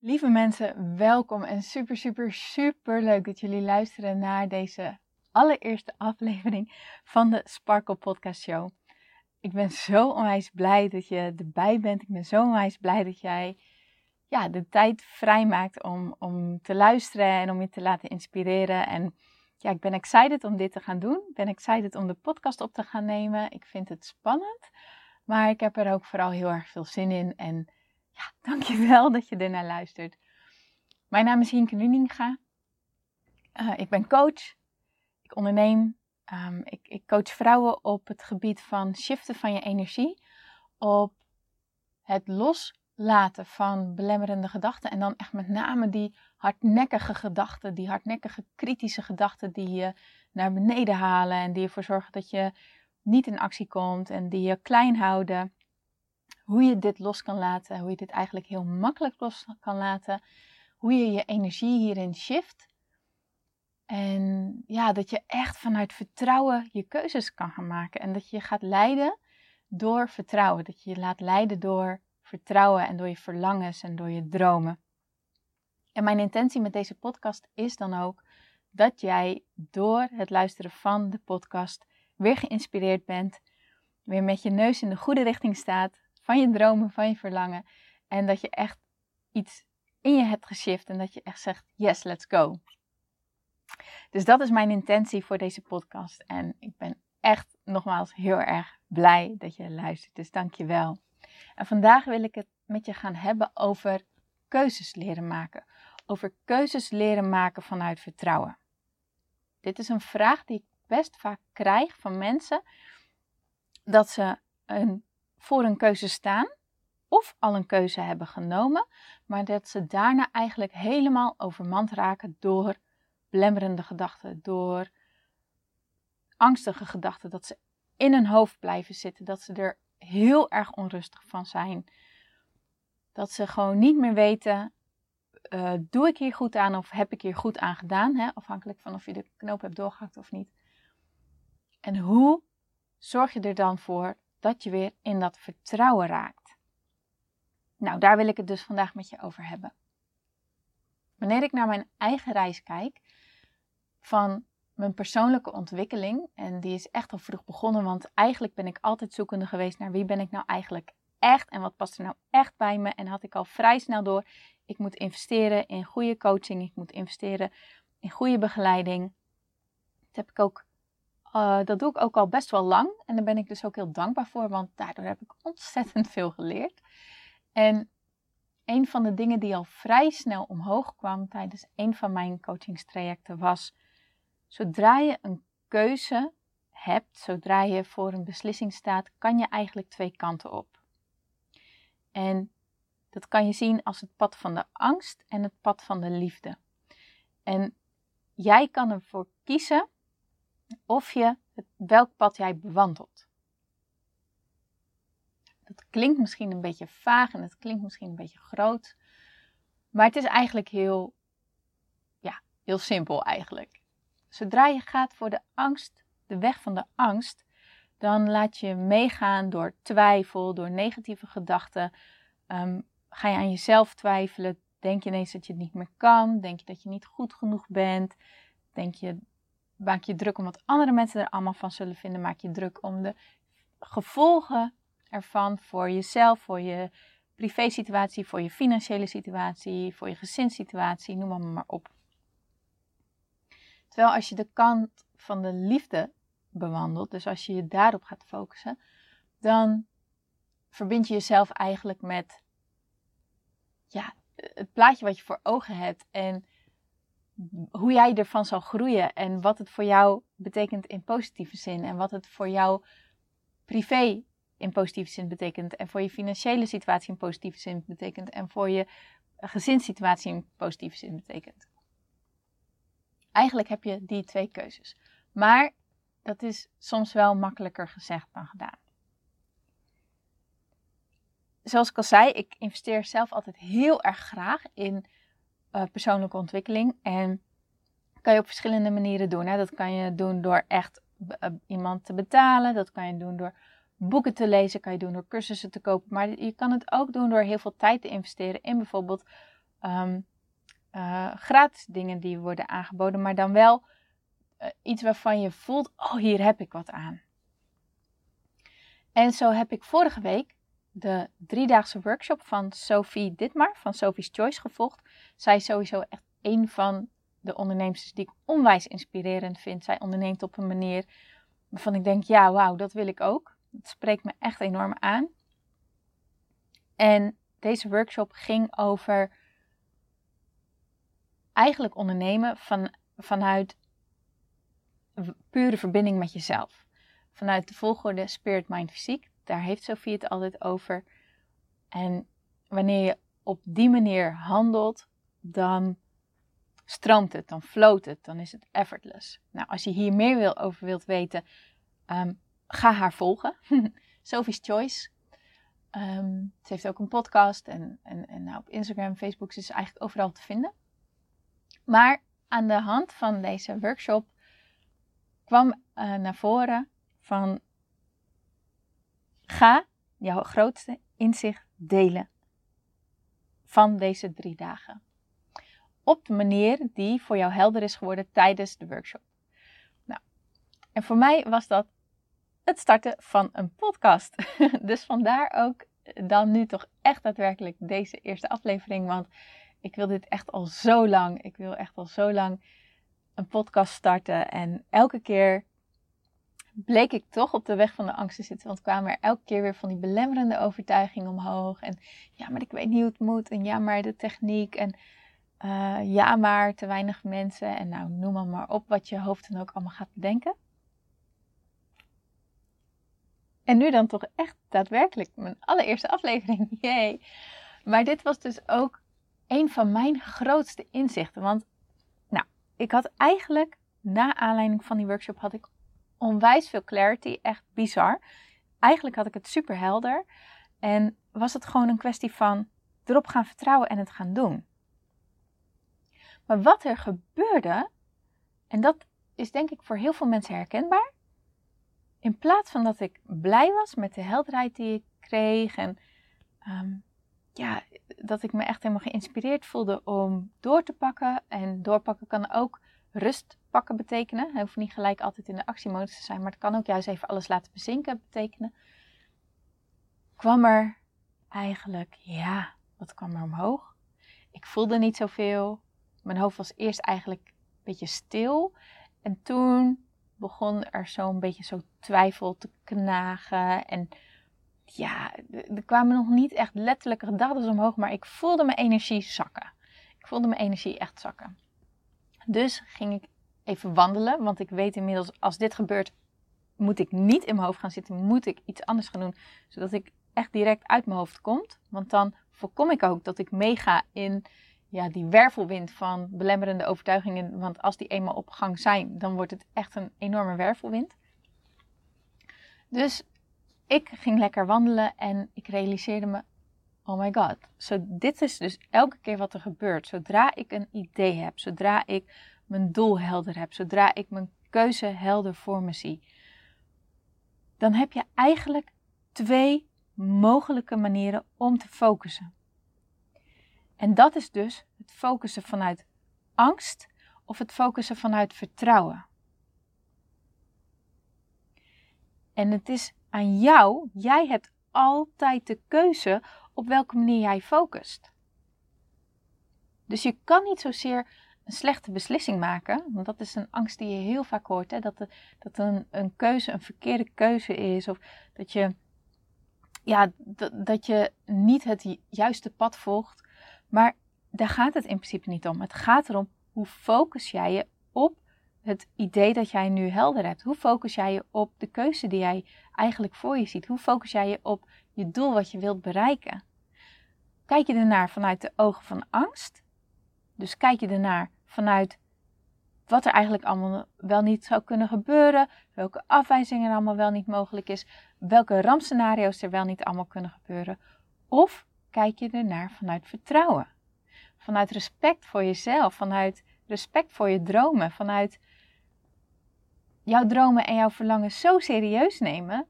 Lieve mensen, welkom en super, super, super leuk dat jullie luisteren naar deze allereerste aflevering van de Sparkle Podcast Show. Ik ben zo onwijs blij dat je erbij bent. Ik ben zo onwijs blij dat jij ja, de tijd vrijmaakt om, om te luisteren en om je te laten inspireren. En ja, ik ben excited om dit te gaan doen. Ik ben excited om de podcast op te gaan nemen. Ik vind het spannend, maar ik heb er ook vooral heel erg veel zin in. En ja, dankjewel dat je ernaar luistert. Mijn naam is Hienke Nuninga. Uh, ik ben coach. Ik onderneem. Um, ik, ik, coach vrouwen op het gebied van shiften van je energie. Op het loslaten van belemmerende gedachten. En dan echt met name die hardnekkige gedachten. Die hardnekkige kritische gedachten die je naar beneden halen. En die ervoor zorgen dat je niet in actie komt. En die je klein houden hoe je dit los kan laten, hoe je dit eigenlijk heel makkelijk los kan laten, hoe je je energie hierin shift. En ja, dat je echt vanuit vertrouwen je keuzes kan gaan maken en dat je gaat leiden door vertrouwen, dat je je laat leiden door vertrouwen en door je verlangens en door je dromen. En mijn intentie met deze podcast is dan ook dat jij door het luisteren van de podcast weer geïnspireerd bent, weer met je neus in de goede richting staat, van je dromen, van je verlangen. En dat je echt iets in je hebt geshift en dat je echt zegt: yes, let's go. Dus dat is mijn intentie voor deze podcast. En ik ben echt nogmaals heel erg blij dat je luistert. Dus dank je wel. En vandaag wil ik het met je gaan hebben over keuzes leren maken. Over keuzes leren maken vanuit vertrouwen. Dit is een vraag die ik best vaak krijg van mensen. Dat ze een voor een keuze staan of al een keuze hebben genomen, maar dat ze daarna eigenlijk helemaal overmand raken door belemmerende gedachten, door angstige gedachten, dat ze in hun hoofd blijven zitten, dat ze er heel erg onrustig van zijn, dat ze gewoon niet meer weten, uh, doe ik hier goed aan of heb ik hier goed aan gedaan, hè? afhankelijk van of je de knoop hebt doorgehakt of niet. En hoe zorg je er dan voor dat je weer in dat vertrouwen raakt. Nou, daar wil ik het dus vandaag met je over hebben. Wanneer ik naar mijn eigen reis kijk van mijn persoonlijke ontwikkeling, en die is echt al vroeg begonnen, want eigenlijk ben ik altijd zoekende geweest naar wie ben ik nou eigenlijk echt en wat past er nou echt bij me. En had ik al vrij snel door, ik moet investeren in goede coaching, ik moet investeren in goede begeleiding. Dat heb ik ook uh, dat doe ik ook al best wel lang. En daar ben ik dus ook heel dankbaar voor, want daardoor heb ik ontzettend veel geleerd. En een van de dingen die al vrij snel omhoog kwam tijdens een van mijn coachingstrajecten was: zodra je een keuze hebt, zodra je voor een beslissing staat, kan je eigenlijk twee kanten op. En dat kan je zien als het pad van de angst en het pad van de liefde. En jij kan ervoor kiezen of je welk pad jij bewandelt. Dat klinkt misschien een beetje vaag en het klinkt misschien een beetje groot, maar het is eigenlijk heel, ja, heel simpel eigenlijk. Zodra je gaat voor de angst, de weg van de angst, dan laat je meegaan door twijfel, door negatieve gedachten. Um, ga je aan jezelf twijfelen? Denk je ineens dat je het niet meer kan? Denk je dat je niet goed genoeg bent? Denk je maak je druk om wat andere mensen er allemaal van zullen vinden. Maak je druk om de gevolgen ervan voor jezelf, voor je privésituatie, voor je financiële situatie, voor je gezinssituatie, noem maar, maar op. Terwijl als je de kant van de liefde bewandelt, dus als je je daarop gaat focussen, dan verbind je jezelf eigenlijk met ja, het plaatje wat je voor ogen hebt. En hoe jij ervan zal groeien en wat het voor jou betekent in positieve zin en wat het voor jou privé in positieve zin betekent en voor je financiële situatie in positieve zin betekent en voor je gezinssituatie in positieve zin betekent. Eigenlijk heb je die twee keuzes. Maar dat is soms wel makkelijker gezegd dan gedaan. Zoals ik al zei, ik investeer zelf altijd heel erg graag in uh, persoonlijke ontwikkeling. En kan je op verschillende manieren doen. Hè? Dat kan je doen door echt uh, iemand te betalen. Dat kan je doen door boeken te lezen. Kan je doen door cursussen te kopen. Maar je kan het ook doen door heel veel tijd te investeren in bijvoorbeeld ehm, uh, gratis dingen die worden aangeboden, maar dan wel iets waarvan je voelt: oh, hier heb ik wat aan. En zo heb ik vorige week de driedaagse workshop van Sophie Ditmar van Sophie's Choice gevolgd. Zij is sowieso echt een van de ondernemers die ik onwijs inspirerend vind. Zij onderneemt op een manier waarvan ik denk: ja, wauw, dat wil ik ook. Het spreekt me echt enorm aan. En deze workshop ging over eigenlijk ondernemen van, vanuit pure verbinding met jezelf. Vanuit de volgorde spirit, mind, fysiek. Daar heeft Sophie het altijd over. En wanneer je op die manier handelt, dan stroomt het, dan floot het, dan is het effortless. Nou, als je hier meer wil, over wilt weten, ehm, ga haar volgen. Sophie's Choice. Um, ze heeft ook een podcast en, en, en nou, op Instagram, Facebook is ze eigenlijk overal te vinden. Maar aan de hand van deze workshop kwam uh, naar voren van ga jouw grootste inzicht delen van deze drie dagen. Op de manier die voor jou helder is geworden tijdens de workshop. Nou, en voor mij was dat het starten van een podcast. dus vandaar ook dan nu toch echt daadwerkelijk deze eerste aflevering. Want ik wil dit echt al zo lang. Ik wil echt al zo lang een podcast starten. En elke keer bleek ik toch op de weg van de angst te zitten. Want kwamen er elke keer weer van die belemmerende overtuigingen omhoog. En ja, maar ik weet niet hoe het moet. En ja, maar de techniek. En uh, ja, maar te weinig mensen. En nou, noem maar, maar op wat je hoofd dan ook allemaal gaat bedenken. En nu dan toch echt daadwerkelijk mijn allereerste aflevering. Jee. Maar dit was dus ook een van mijn grootste inzichten. Want, nou, ik had eigenlijk, na aanleiding van die workshop, had ik onwijs veel clarity. Echt bizar. Eigenlijk had ik het super helder. En was het gewoon een kwestie van erop gaan vertrouwen en het gaan doen. Maar wat er gebeurde, en dat is denk ik voor heel veel mensen herkenbaar. In plaats van dat ik blij was met de helderheid die ik kreeg en um, ja, dat ik me echt helemaal geïnspireerd voelde om door te pakken. En doorpakken kan ook rust pakken betekenen. Hij hoeft niet gelijk altijd in de actiemodus te zijn, maar het kan ook juist even alles laten bezinken betekenen. Kwam er eigenlijk, ja, wat kwam er omhoog? Ik voelde niet zoveel. Mijn hoofd was eerst eigenlijk een beetje stil. En toen begon er zo'n beetje zo twijfel te knagen. En ja, er kwamen nog niet echt letterlijke gedachten omhoog, maar ik voelde mijn energie zakken. Ik voelde mijn energie echt zakken. Dus ging ik even wandelen, want ik weet inmiddels als dit gebeurt, moet ik niet in mijn hoofd gaan zitten, moet ik iets anders gaan doen, zodat ik echt direct uit mijn hoofd komt. Want dan voorkom ik ook dat ik meega in ja, die wervelwind van belemmerende overtuigingen. Want als die eenmaal op gang zijn, dan wordt het echt een enorme wervelwind. Dus ik ging lekker wandelen en ik realiseerde me, oh my god, zo, dit is dus elke keer wat er gebeurt. Zodra ik een idee heb, zodra ik mijn doel helder heb, zodra ik mijn keuze helder voor me zie, dan heb je eigenlijk twee mogelijke manieren om te focussen. En dat is dus het focussen vanuit angst of het focussen vanuit vertrouwen. En het is aan jou. Jij hebt altijd de keuze op welke manier jij focust. Dus je kan niet zozeer een slechte beslissing maken, want dat is een angst die je heel vaak hoort, hè? dat, dat een, een keuze een verkeerde keuze is, of dat je, ja, dat, dat je niet het juiste pad volgt. Maar daar gaat het in principe niet om. Het gaat erom hoe focus jij je op het idee dat jij nu helder hebt? Hoe focus jij je op de keuze die jij eigenlijk voor je ziet? Hoe focus jij je op je doel wat je wilt bereiken? Kijk je ernaar vanuit de ogen van angst? Dus kijk je ernaar vanuit wat er eigenlijk allemaal wel niet zou kunnen gebeuren, welke afwijzingen er allemaal wel niet mogelijk is, welke rampscenario's er wel niet allemaal kunnen gebeuren? Of kijk je ernaar vanuit vertrouwen? Vanuit respect voor jezelf, vanuit respect voor je dromen, vanuit jouw dromen en jouw verlangen zo serieus nemen.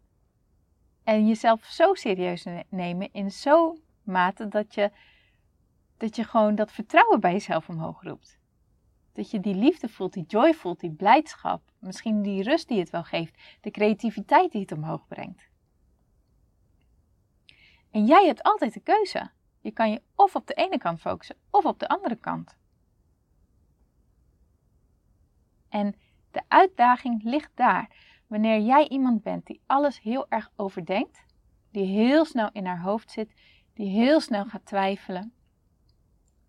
En jezelf zo serieus nemen in zo'n mate dat je dat je gewoon dat vertrouwen bij jezelf omhoog roept. Dat je die liefde voelt, die joy voelt, die blijdschap. Misschien die rust die het wel geeft. De creativiteit die het omhoog brengt. En jij hebt altijd de keuze. Je kan je of op de ene kant focussen of op de andere kant. En de uitdaging ligt daar. Wanneer jij iemand bent die alles heel erg overdenkt, die heel snel in haar hoofd zit, die heel snel gaat twijfelen,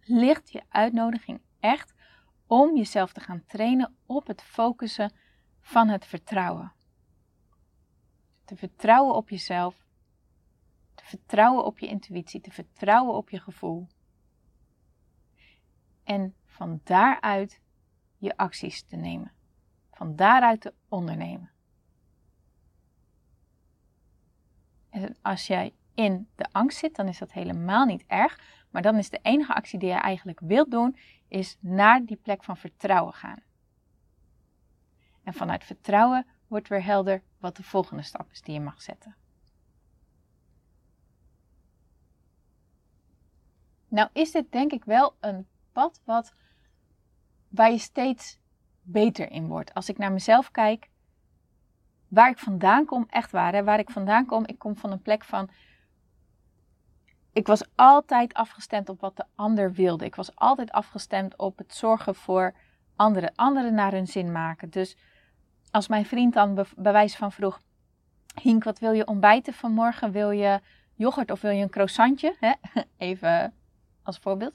ligt je uitnodiging echt om jezelf te gaan trainen op het focussen van het vertrouwen. Te vertrouwen op jezelf, te vertrouwen op je intuïtie, te vertrouwen op je gevoel. En van daaruit je acties te nemen. Van daaruit te ondernemen. En als jij in de angst zit, dan is dat helemaal niet erg. Maar dan is de enige actie die je eigenlijk wilt doen, is naar die plek van vertrouwen gaan. En vanuit vertrouwen wordt weer helder wat de volgende stap is die je mag zetten. Nou is dit denk ik wel een pad wat, waar je steeds beter in wordt. Als ik naar mezelf kijk, waar ik vandaan kom, echt waar, waar ik vandaan kom, ik kom van een plek van ik was altijd afgestemd op wat de ander wilde. Ik was altijd afgestemd op het zorgen voor anderen. Anderen naar hun zin maken. Dus als mijn vriend dan bij wijze van vroeg... Hink, wat wil je ontbijten vanmorgen? Wil je yoghurt of wil je een croissantje? Even als voorbeeld.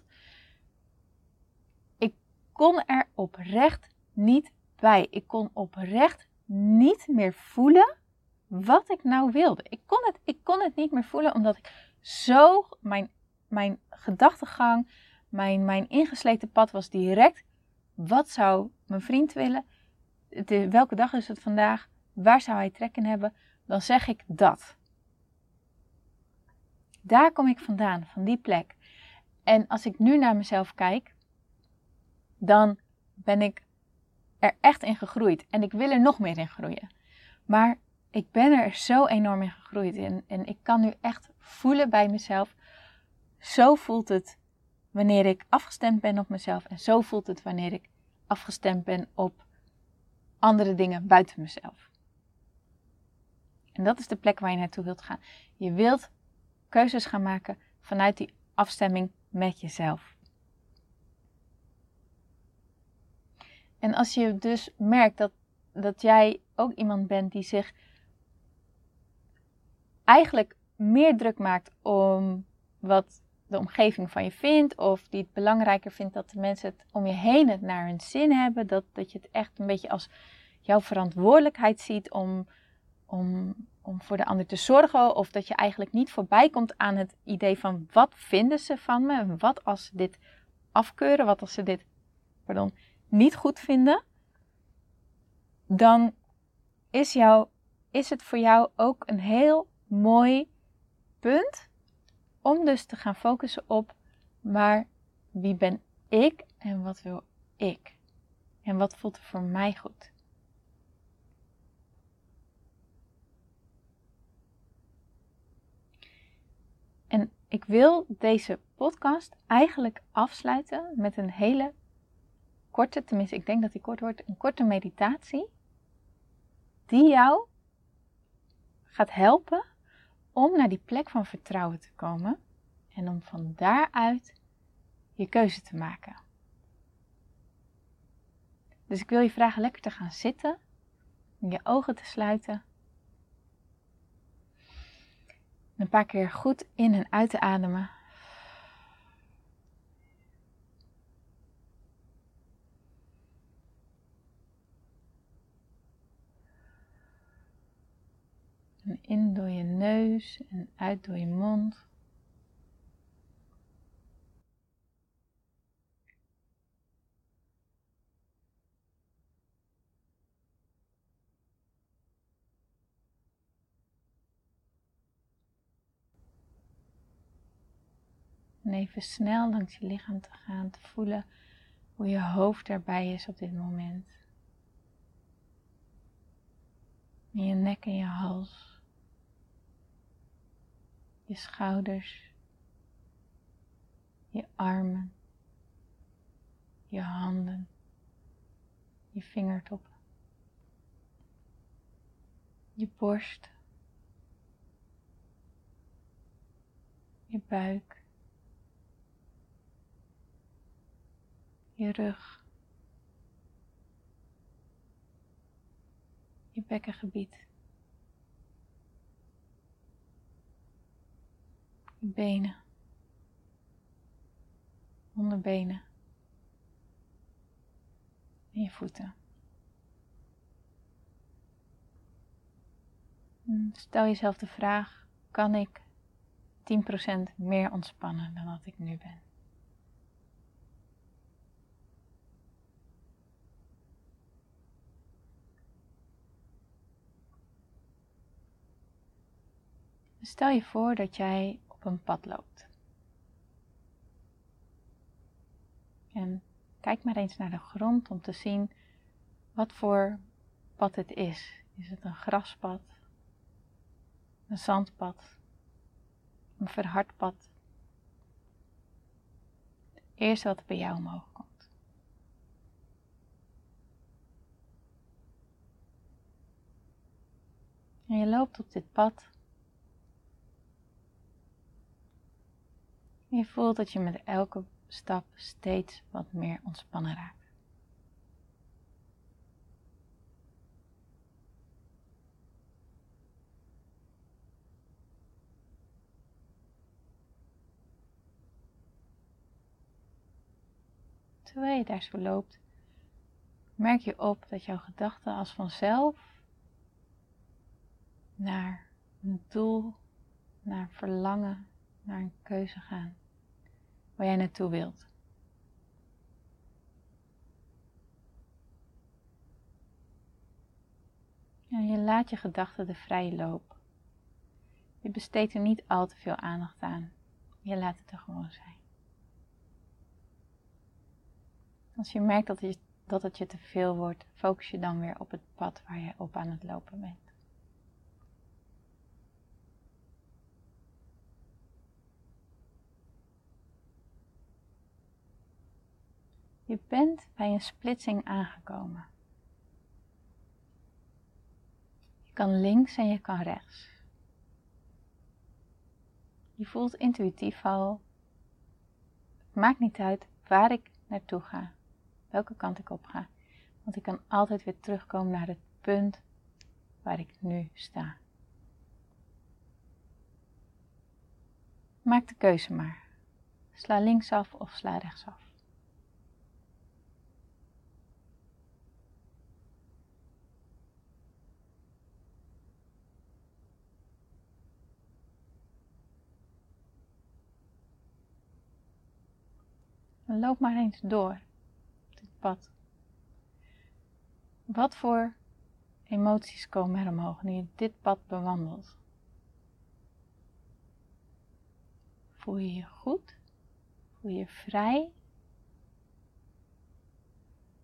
Ik kon er oprecht niet bij. Ik kon oprecht niet meer voelen wat ik nou wilde. Ik kon het, ik kon het niet meer voelen omdat ik zo, mijn, mijn gedachtegang, mijn, mijn ingesleten pad was direct. Wat zou mijn vriend willen? welke dag is het vandaag? Waar zou hij trek in hebben? Dan zeg ik dat. Daar kom ik vandaan, van die plek. En als ik nu naar mezelf kijk, dan ben ik er echt in gegroeid. En ik wil er nog meer in groeien. Maar ik ben er zo enorm in gegroeid. En, en ik kan nu echt voelen bij mezelf. Zo voelt het wanneer ik afgestemd ben op mezelf. En zo voelt het wanneer ik afgestemd ben op andere dingen buiten mezelf. En dat is de plek waar je naartoe wilt gaan. Je wilt keuzes gaan maken vanuit die afstemming met jezelf. En als je dus merkt dat, dat jij ook iemand bent die zich eigenlijk meer druk maakt om wat de omgeving van je vindt, of die het belangrijker vindt dat de mensen het om je heen het naar hun zin hebben, dat, dat je het echt een beetje als jouw verantwoordelijkheid ziet om, om, om voor de ander te zorgen, of dat je eigenlijk niet voorbij komt aan het idee van wat vinden ze van me, wat als ze dit afkeuren, wat als ze dit pardon, niet goed vinden, dan is, jou, is het voor jou ook een heel mooi punt om dus te gaan focussen op, maar wie ben ik en wat wil ik? En wat voelt er voor mij goed? En ik wil deze podcast eigenlijk afsluiten met een hele korte, tenminste ik denk dat die kort wordt, een korte meditatie die jou gaat helpen om naar die plek van vertrouwen te komen en om van daaruit je keuze te maken. Dus ik wil je vragen lekker te gaan zitten, je ogen te sluiten. Een paar keer goed in en uit te ademen. En in door je neus en uit door je mond. En even snel langs je lichaam te gaan, te voelen hoe je hoofd erbij is op dit moment. En je nek en je hals je schouders, je armen, je handen, je vingertoppen, je borst, je buik, je rug, je bekkengebied. Benen, onderbenen en je voeten. Stel jezelf de vraag: kan ik 10% meer ontspannen dan wat ik nu ben? Stel je voor dat jij een pad loopt. En kijk maar eens naar de grond om te zien wat voor pad het is. Is het een graspad? Een zandpad? Een verhard pad? Het eerste wat bij jou omhoog komt. En je loopt op dit pad je voelt dat je met elke stap steeds wat meer ontspannen raakt. Terwijl je daar zo loopt, merk je op dat jouw gedachten als vanzelf naar een doel, naar verlangen, naar een keuze gaan waar jij naartoe wilt. Je laat je gedachten de vrije loop. Je besteedt er niet al te veel aandacht aan. Je laat het er gewoon zijn. Als je merkt dat het je te veel wordt, focus je dan weer op het pad waar je op aan het lopen bent. Je bent bij een splitsing aangekomen. Je kan links en je kan rechts. Je voelt intuïtief al. Het maakt niet uit waar ik naartoe ga, welke kant ik op ga. Want ik kan altijd weer terugkomen naar het punt waar ik nu sta. Maak de keuze maar. Sla linksaf of sla rechtsaf. Loop maar eens door dit pad. Wat voor emoties komen er omhoog nu je dit pad bewandelt? Voel je je goed? Voel je je vrij?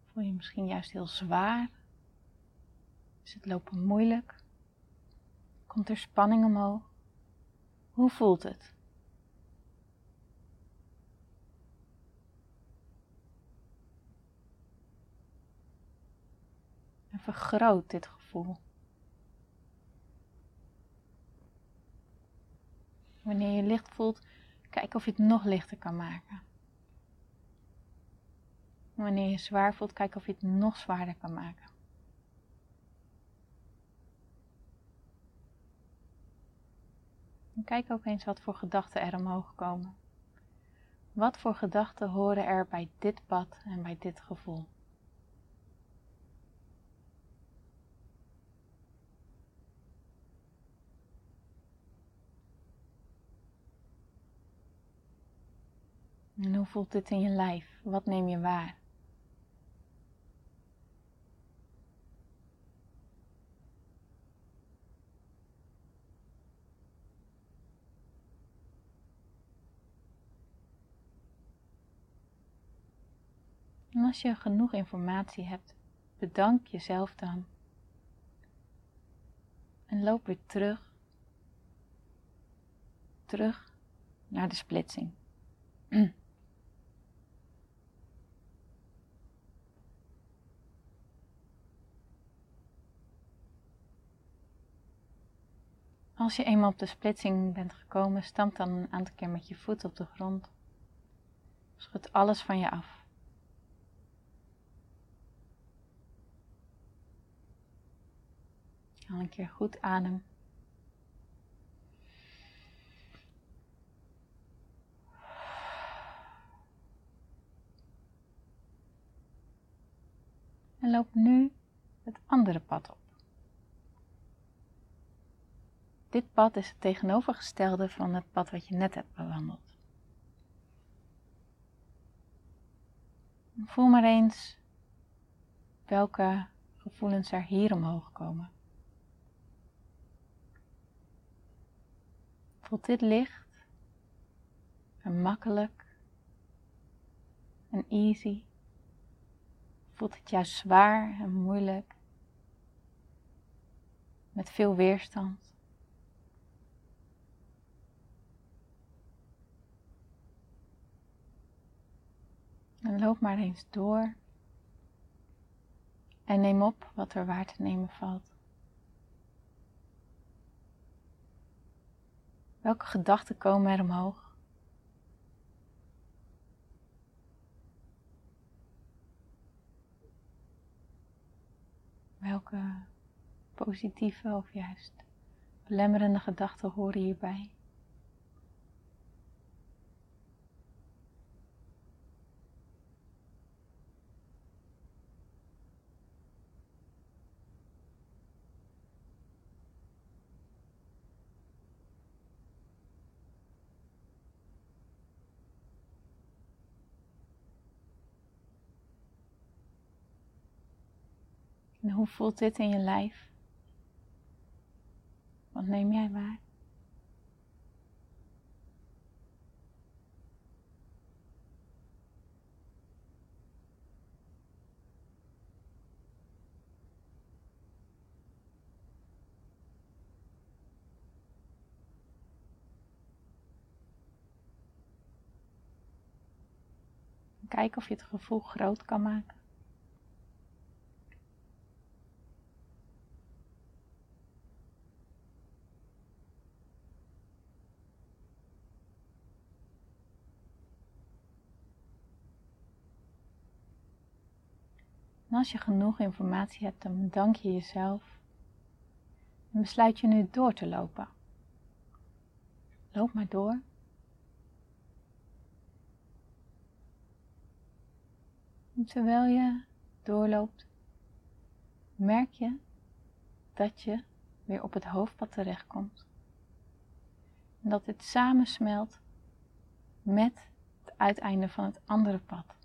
Voel je, je misschien juist heel zwaar? Is het lopen moeilijk? Komt er spanning omhoog? Hoe voelt het? Vergroot dit gevoel. Wanneer je licht voelt, kijk of je het nog lichter kan maken. Wanneer je zwaar voelt, kijk of je het nog zwaarder kan maken. En kijk ook eens wat voor gedachten er omhoog komen. Wat voor gedachten horen er bij dit pad en bij dit gevoel? En hoe voelt dit in je lijf? Wat neem je waar? En als je genoeg informatie hebt, bedank jezelf dan. En loop weer terug. Terug naar de splitsing. Als je eenmaal op de splitsing bent gekomen, stamp dan een aantal keer met je voet op de grond. Schud alles van je af. Haal een keer goed adem. En loop nu het andere pad op. Dit pad is het tegenovergestelde van het pad wat je net hebt bewandeld. Voel maar eens welke gevoelens er hier omhoog komen. Voelt dit licht en makkelijk en easy? Voelt het juist zwaar en moeilijk met veel weerstand? En loop maar eens door. En neem op wat er waar te nemen valt. Welke gedachten komen er omhoog? Welke positieve of juist belemmerende gedachten horen hierbij? En hoe voelt dit in je lijf? Wat neem jij waar? Kijk of je het gevoel groot kan maken. Als je genoeg informatie hebt, dan bedank je jezelf en besluit je nu door te lopen. Loop maar door. En terwijl je doorloopt, merk je dat je weer op het hoofdpad terechtkomt. En dat dit samensmelt met het uiteinde van het andere pad.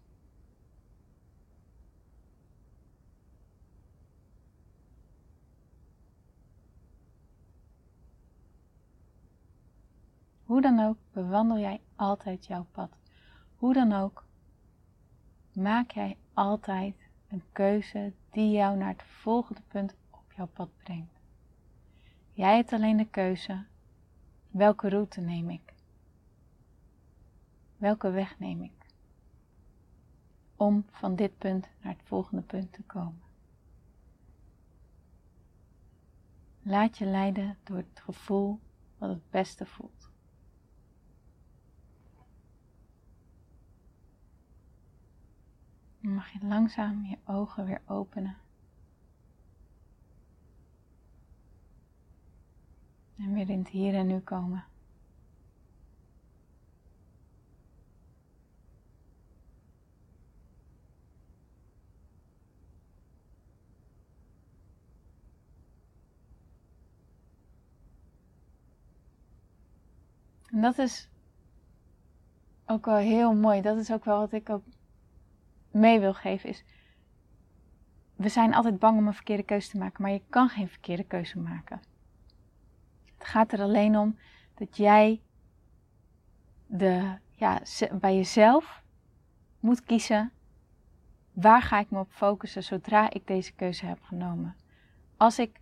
Hoe dan ook bewandel jij altijd jouw pad. Hoe dan ook maak jij altijd een keuze die jou naar het volgende punt op jouw pad brengt. Jij hebt alleen de keuze, welke route neem ik? Welke weg neem ik? Om van dit punt naar het volgende punt te komen. Laat je leiden door het gevoel wat het beste voelt. Mag je langzaam je ogen weer openen. En weer in het hier en nu komen. En dat is ook wel heel mooi. Dat is ook wel wat ik ook mee wil geven is, we zijn altijd bang om een verkeerde keuze te maken, maar je kan geen verkeerde keuze maken. Het gaat er alleen om dat jij de, ja, bij jezelf moet kiezen waar ga ik me op focussen zodra ik deze keuze heb genomen. Als ik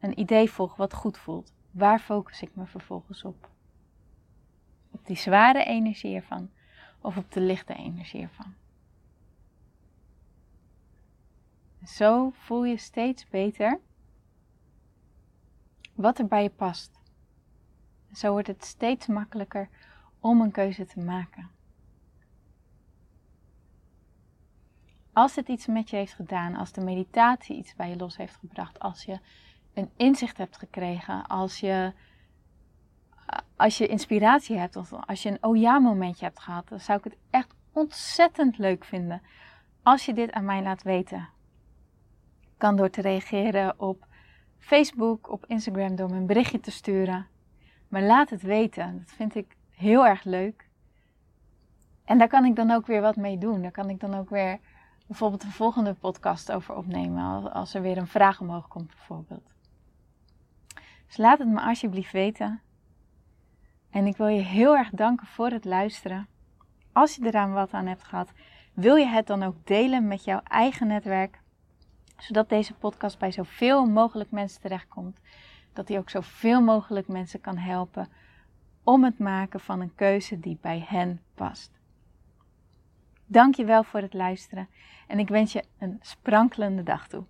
een idee volg wat goed voelt, waar focus ik me vervolgens op? Op die zware energie ervan of op de lichte energie ervan? Zo voel je steeds beter wat er bij je past. Zo wordt het steeds makkelijker om een keuze te maken. Als het iets met je heeft gedaan, als de meditatie iets bij je los heeft gebracht, als je een inzicht hebt gekregen, als je, als je inspiratie hebt of als je een oh ja momentje hebt gehad, dan zou ik het echt ontzettend leuk vinden als je dit aan mij laat weten. Kan door te reageren op Facebook, op Instagram, door me een berichtje te sturen. Maar laat het weten. Dat vind ik heel erg leuk. En daar kan ik dan ook weer wat mee doen. Daar kan ik dan ook weer bijvoorbeeld een volgende podcast over opnemen. Als er weer een vraag omhoog komt, bijvoorbeeld. Dus laat het me alsjeblieft weten. En ik wil je heel erg danken voor het luisteren. Als je eraan wat aan hebt gehad, wil je het dan ook delen met jouw eigen netwerk, zodat deze podcast bij zoveel mogelijk mensen terechtkomt. Dat die ook zoveel mogelijk mensen kan helpen om het maken van een keuze die bij hen past. Dank je wel voor het luisteren en ik wens je een sprankelende dag toe.